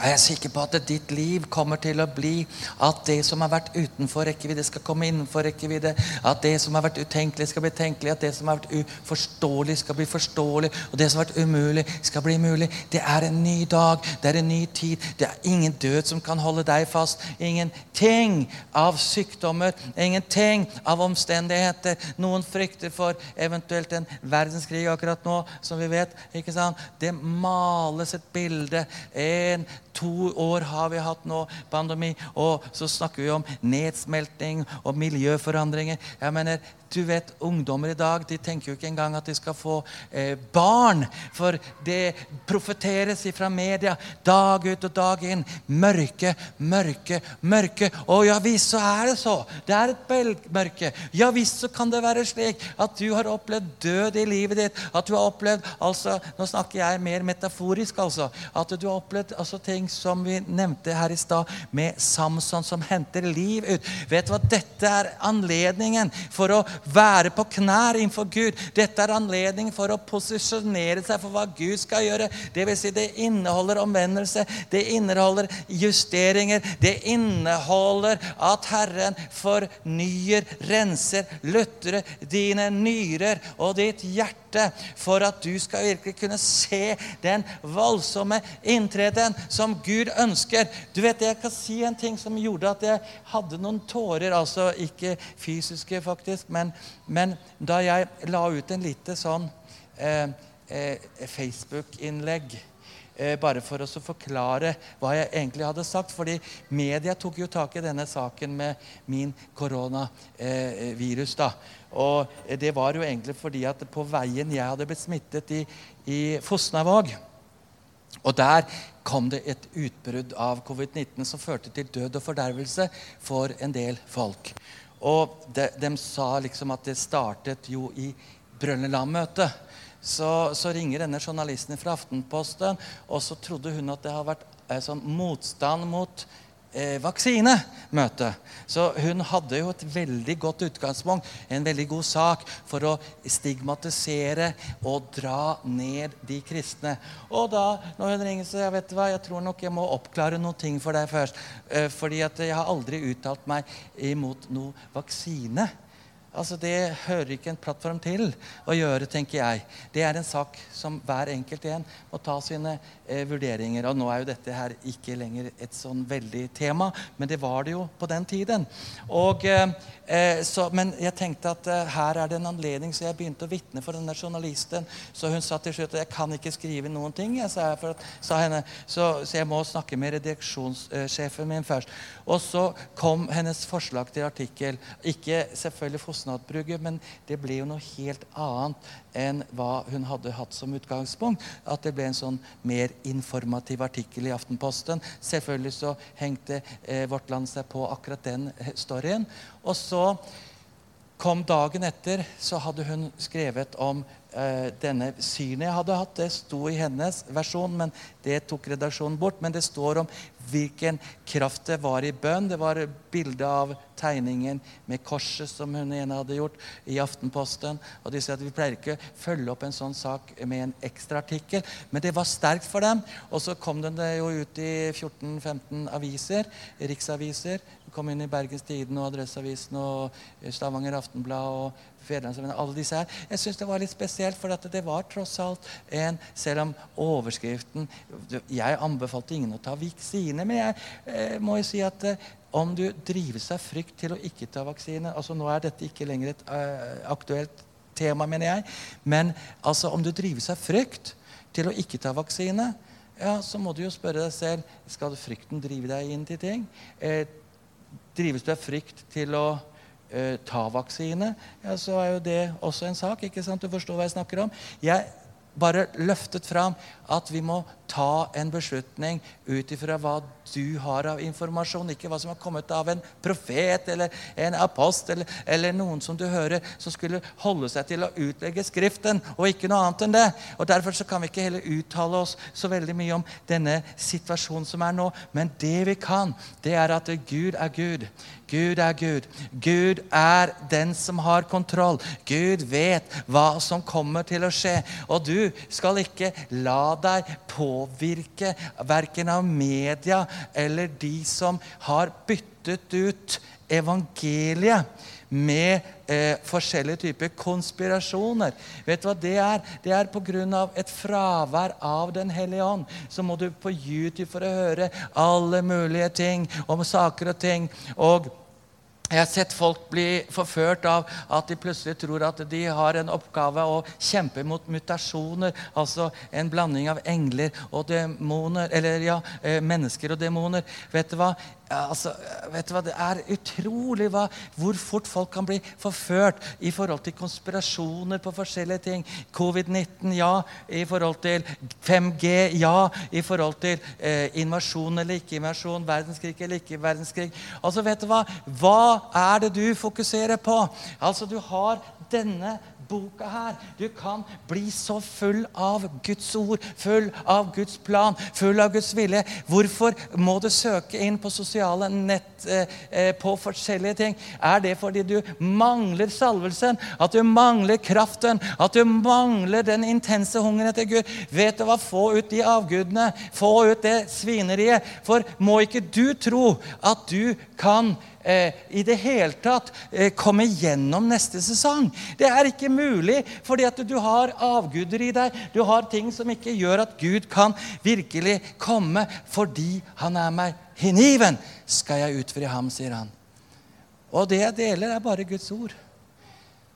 er sikker på at ditt liv kommer til å bli at det som har vært utenfor rekkevidde, skal komme innenfor rekkevidde. At det som har vært utenkelig, skal bli tenkelig. At det som har vært uforståelig, skal bli forståelig. Og det som har vært umulig, skal bli mulig. Det er en ny dag. Det er en ny tid. Det er ingen død som kan holde deg fast. Ingenting av sykdommer. Ingenting av omstendigheter. Noen frykter for eventuelt en verdenskrig akkurat nå, som vi vet. ikke sant? Det males et bilde. En To år har vi hatt nå pandemi, og så snakker vi om nedsmelting og miljøforandringer. Jeg mener, du vet, Ungdommer i dag de tenker jo ikke engang at de skal få eh, barn. For det profeteres fra media dag ut og dag inn. Mørke, mørke, mørke. Og ja visst så er det så. Det er et belgmørke. Ja visst så kan det være slik at du har opplevd død i livet ditt. At du har opplevd altså, Nå snakker jeg mer metaforisk, altså. At du har opplevd altså, ting som vi nevnte her i stad, med Samson som henter liv ut. Vet du hva? Dette er anledningen for å være på knær innenfor Gud. Dette er anledning for å posisjonere seg for hva Gud skal gjøre. Det vil si, det inneholder omvendelse, det inneholder justeringer. Det inneholder at Herren fornyer, renser, løtter dine nyrer og ditt hjerte for at du skal virkelig kunne se den voldsomme inntreden som Gud ønsker. Du vet, Jeg kan si en ting som gjorde at jeg hadde noen tårer. Altså ikke fysiske, faktisk, men men da jeg la ut en lite sånn eh, eh, Facebook-innlegg eh, bare for å forklare hva jeg egentlig hadde sagt. fordi media tok jo tak i denne saken med min koronavirus. da. Og det var jo egentlig fordi at på veien jeg hadde blitt smittet i, i Fosnavåg og der kom det et utbrudd av covid-19 som førte til død og fordervelse for en del folk. Og de, de, sa liksom at det startet jo i Brønnøyland-møtet. Så, så, ringer denne journalisten fra Aftenposten, og så trodde hun at det har vært eh, sånn motstand mot eh, vaksinemøte. Så hun hadde jo et veldig godt utgangspunkt, en veldig god sak, for å stigmatisere og dra ned de kristne. Og da, når hun ringer, så jeg vet hva, jeg tror nok jeg må oppklare noen ting for deg først. Eh, fordi at jeg har aldri uttalt meg imot noe vaksine. Altså, Det hører ikke en plattform til å gjøre, tenker jeg. Det er en sak som hver enkelt en må ta sine eh, vurderinger. Og nå er jo dette her ikke lenger et sånn veldig tema, men det var det jo på den tiden. Og, eh, eh så, men jeg tenkte at eh, her er det en anledning, så jeg begynte å vitne for denne journalisten. Så hun sa til slutt at jeg kan ikke skrive noen ting. Jeg sa, at, sa henne, så, så, jeg må snakke med redaksjonssjefen min først. Og så kom hennes forslag til artikkel. Ikke selvfølgelig Fosnatbrugget, men det ble jo noe helt annet enn hva hun hadde hatt som utgangspunkt. At det ble en sånn mer informativ artikkel i Aftenposten. Selvfølgelig så hengte eh, Vårt Land seg på akkurat den storyen. Og så kom dagen etter, så hadde hun skrevet om Eh, denne synet jeg hadde hatt. Det sto i hennes versjon, men det tok redaksjonen bort. Men det står om hvilken kraft det var i bønn. Det var bilde av tegningen med korset som hun ene hadde gjort i Aftenposten. Og de sier at Vi pleier ikke følge opp en sånn sak med en ekstra artikkel, men det var sterkt for dem. Og så kom den jo ut i 14-15 aviser, riksaviser. Kom inn i Bergens Tidende og Adresseavisen og Stavanger Aftenblad og Fedrelandsvennen, alle disse her. Jeg syns det var litt spesielt, for det var tross alt en Selv om overskriften Jeg anbefalte ingen å ta vaksine, men jeg eh, må jo si at eh, om du drives av frykt til å ikke ta vaksine altså Nå er dette ikke lenger et uh, aktuelt tema, mener jeg. Men altså, om du drives av frykt til å ikke ta vaksine, ja, så må du jo spørre deg selv skal frykten drive deg inn til ting. Eh, drives du av frykt til å eh, ta vaksine, ja, så er jo det også en sak. ikke sant? Du forstår hva jeg snakker om. Jeg bare løftet fram at vi må ta en beslutning ut ifra hva du har av informasjon, ikke hva som har kommet av en profet eller en apost eller, eller, noen som du hører, som skulle holde seg til å utlegge Skriften, og ikke noe annet enn det. Og Derfor så kan vi ikke heller uttale oss så veldig mye om denne situasjonen som er nå. Men det vi kan, det er at Gud er Gud. Gud er Gud. Gud er den som har kontroll. Gud vet hva som kommer til å skje. Og du skal ikke la deg påvirke verken av media eller de som har byttet ut evangeliet med eh, forskjellige typer konspirasjoner. Vet du hva det er? Det er pga. et fravær av Den hellige ånd. Så må du på YouTube for å høre alle mulige ting om saker og ting. og jeg har sett folk bli forført av at de plutselig tror at de har en oppgave å kjempe mot mutasjoner, altså en blanding av engler og demoner, eller ja, eh, mennesker og demoner. Vet du hva? Altså, vet du hva, Det er utrolig hva, hvor fort folk kan bli forført i forhold til konspirasjoner på forskjellige ting. Covid-19, ja. I forhold til 5G, ja. I forhold til eh, invasjon eller ikke invasjon, verdenskrig eller ikke verdenskrig. Altså, vet du Hva Hva er det du fokuserer på? Altså, Du har denne boka her. Du kan bli så full av Guds ord, full av Guds plan, full av Guds vilje. Hvorfor må du søke inn på sosiale nett eh, eh, på forskjellige ting? Er det fordi du mangler salvelsen, at du mangler kraften, at du mangler den intense hungeren etter Gud? Vet du hva? Få ut de avgudene. Få ut det svineriet. For må ikke du tro at du kan eh, i det hele tatt eh, komme gjennom neste sesong. Det er ikke mulig fordi at du har avguder i deg. Du har ting som ikke gjør at Gud kan virkelig komme fordi han er meg hiniven. Skal jeg utfri ham, sier han. Og det jeg deler, er bare Guds ord.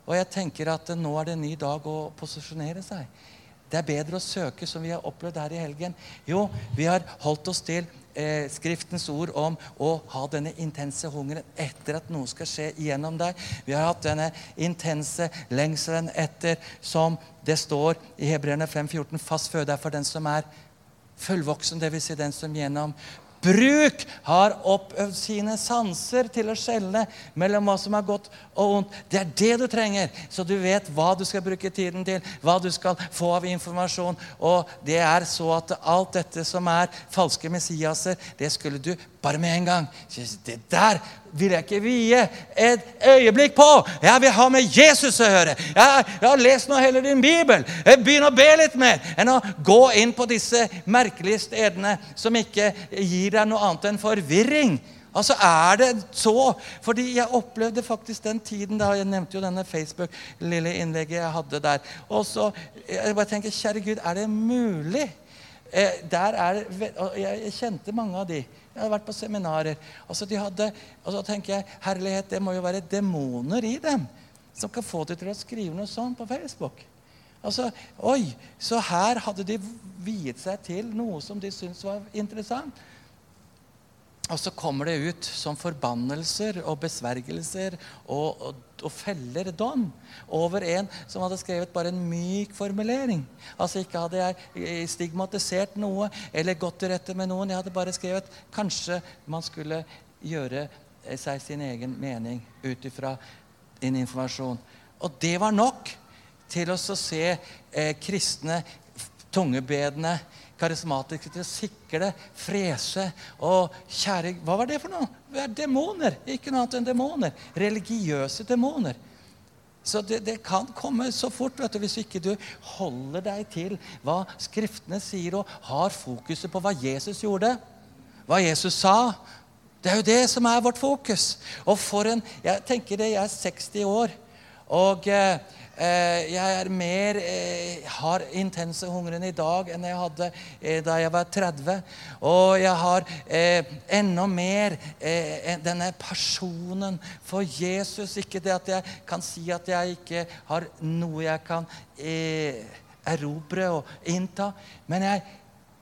Og jeg tenker at nå er det en ny dag å posisjonere seg. Det er bedre å søke, som vi har opplevd her i helgen. Jo, vi har holdt oss til eh, Skriftens ord om å ha denne intense hungeren etter at noe skal skje gjennom deg. Vi har hatt denne intense lengselen etter, som det står i Hebreerne 5,14, fast føde er for den som er fullvoksen, dvs. Si den som gjennom bruk har oppøvd sine sanser til å skjelne mellom hva som er godt og ondt. Det er det du trenger, så du vet hva du skal bruke tiden til, hva du skal få av informasjon. Og det er så at alt dette som er falske messiaser, det skulle du bare med en gang. Det der vil jeg ikke vie et øyeblikk på. Jeg vil ha med Jesus å høre. Jeg, jeg har lest nå hele din bibel. Jeg begynner å be litt mer enn å gå inn på disse merkelige stedene som ikke gir deg noe annet enn forvirring. Altså er det så Fordi jeg opplevde faktisk den tiden da Jeg nevnte jo denne Facebook-lille innlegget jeg hadde der. Og så jeg bare tenker, Kjære Gud, er det mulig? Eh, der er det, jeg kjente mange av de. Jeg hadde vært på seminarer. Altså de hadde, og så tenker jeg, Herlighet, det må jo være demoner i dem som kan få dem til å skrive noe sånt på Facebook. Altså, oi, Så her hadde de viet seg til noe som de syntes var interessant. Og så kommer det ut som forbannelser og besvergelser og, og, og, feller dom over en som hadde skrevet bare en myk formulering. Altså Ikke hadde jeg stigmatisert noe eller gått til rette med noen. Jeg hadde bare skrevet kanskje man skulle gjøre seg sin egen mening ut ifra din informasjon. Og det var nok til å se eh, kristne tungebedende karismatikere til å sikle, frese og kjære Hva var det for noe? Det er demoner. Ikke noe annet enn demoner. Religiøse demoner. Så det, det, kan komme så fort vet du, hvis ikke du holder deg til hva Skriftene sier, og har fokuset på hva Jesus gjorde, hva Jesus sa. Det er jo det som er vårt fokus. Og for en Jeg tenker det, jeg er 60 år. Og eh, Eh, jeg er mer, eh, har intense hungeren i dag enn jeg hadde eh, da jeg var 30. Og jeg har enda mer denne personen for Jesus. Ikke det at jeg kan si at jeg ikke har noe jeg kan erobre og innta, men jeg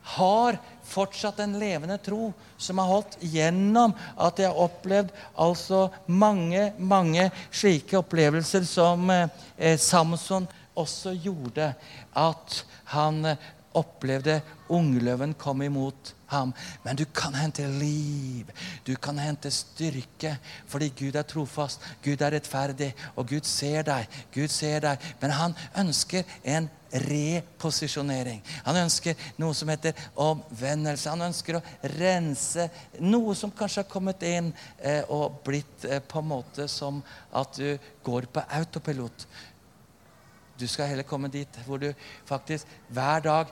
har fortsatt en levende tro som har holdt gjennom at jeg har opplevd altså mange, mange slike opplevelser som eh, Samson også gjorde. At han eh, opplevde ungløven kom imot ham. Men du kan hente liv, du kan hente styrke, fordi Gud er trofast, Gud er rettferdig, og Gud ser deg. Gud ser deg. Men han ønsker en reposisjonering. Han ønsker noe som heter omvendelse. Han ønsker å rense noe som kanskje har kommet inn eh, og blitt eh, på en måte som at du går på autopilot. Du skal heller komme dit hvor du faktisk hver dag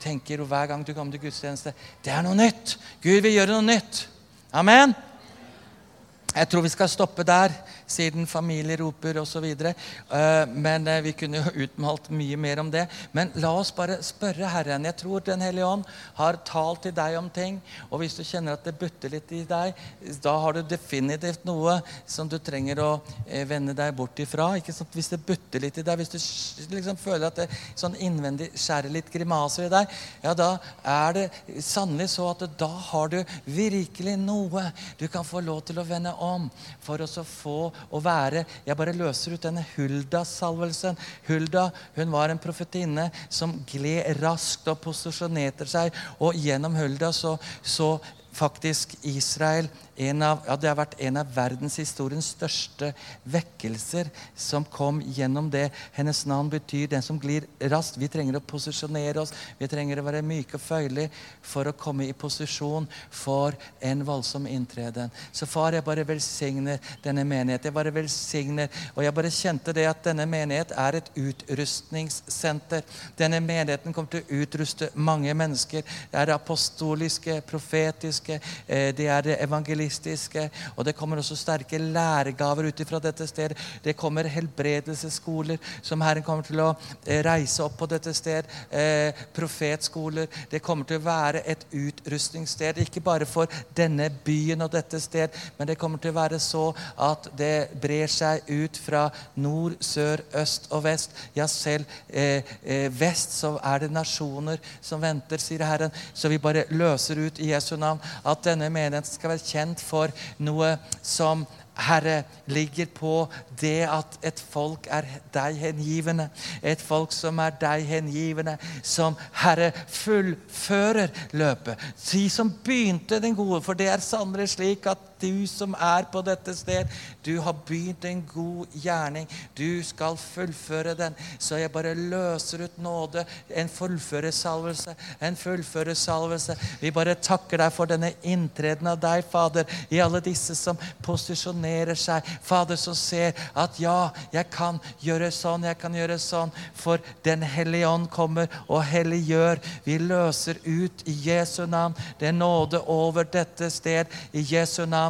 tenker, og hver gang du kommer til gudstjeneste Det er noe nytt! Gud vil gjøre noe nytt. Amen. Jeg tror vi skal stoppe der, siden familie roper osv. Uh, men uh, vi kunne jo utmalt mye mer om det. Men la oss bare spørre Herren. Jeg tror Den hellige ånd har talt til deg om ting. Og hvis du kjenner at det butter litt i deg, da har du definitivt noe som du trenger å uh, vende deg bort ifra. Ikke sant? Hvis det butter litt i deg, hvis du liksom føler at det sånn innvendig skjærer litt grimaser i deg, ja, da er det sannelig så at da har du virkelig noe du kan få lov til å vende om for å å få å være Jeg bare løser ut denne Hulda-salvelsen. Hulda hun var en profetinne som gled raskt og posisjonerte seg. Og gjennom Hulda så, så faktisk Israel av, ja, Det har vært en av verdenshistoriens største vekkelser som kom gjennom det. Hennes navn betyr 'den som glir raskt'. Vi trenger å posisjonere oss. Vi trenger å være myke og føyelige for å komme i posisjon for en voldsom inntreden. Så far, jeg bare velsigner denne menighet. Jeg bare velsigner, Og jeg bare kjente det at denne menighet er et utrustningssenter. Denne menigheten kommer til å utruste mange mennesker. Det er apostoliske, profetiske, eh, det er evangelistiske evangelistiske. Og det kommer også sterke læregaver ut fra dette stedet. Det kommer helbredelsesskoler som Herren kommer til å eh, reise opp på dette sted. Eh, profetskoler. Det kommer til å være et utrustningssted, ikke bare for denne byen og dette sted, men det kommer til å være så at det brer seg ut fra nord, sør, øst og vest. Ja, selv eh, eh, vest så er det nasjoner som venter, sier Herren. Så vi bare løser ut i Jesu navn at denne menigheten skal være kjent for noe som Herre, ligger på det at et folk er deg hengivende. Et folk som er deg hengivende, som Herre fullfører løpet. De som begynte den gode, for det er sannelig slik at du som er på dette sted, du har begynt en god gjerning. Du skal fullføre den. Så jeg bare løser ut nåde. En fullførersalvelse. En fullførersalvelse. Vi bare takker deg for denne inntreden av deg, Fader, i alle disse som posisjonerer seg. Fader, som ser at ja, jeg kan gjøre sånn, jeg kan gjøre sånn. For Den hellige ånd kommer og helliggjør. Vi løser ut i Jesu navn. Det er nåde over dette sted i Jesu navn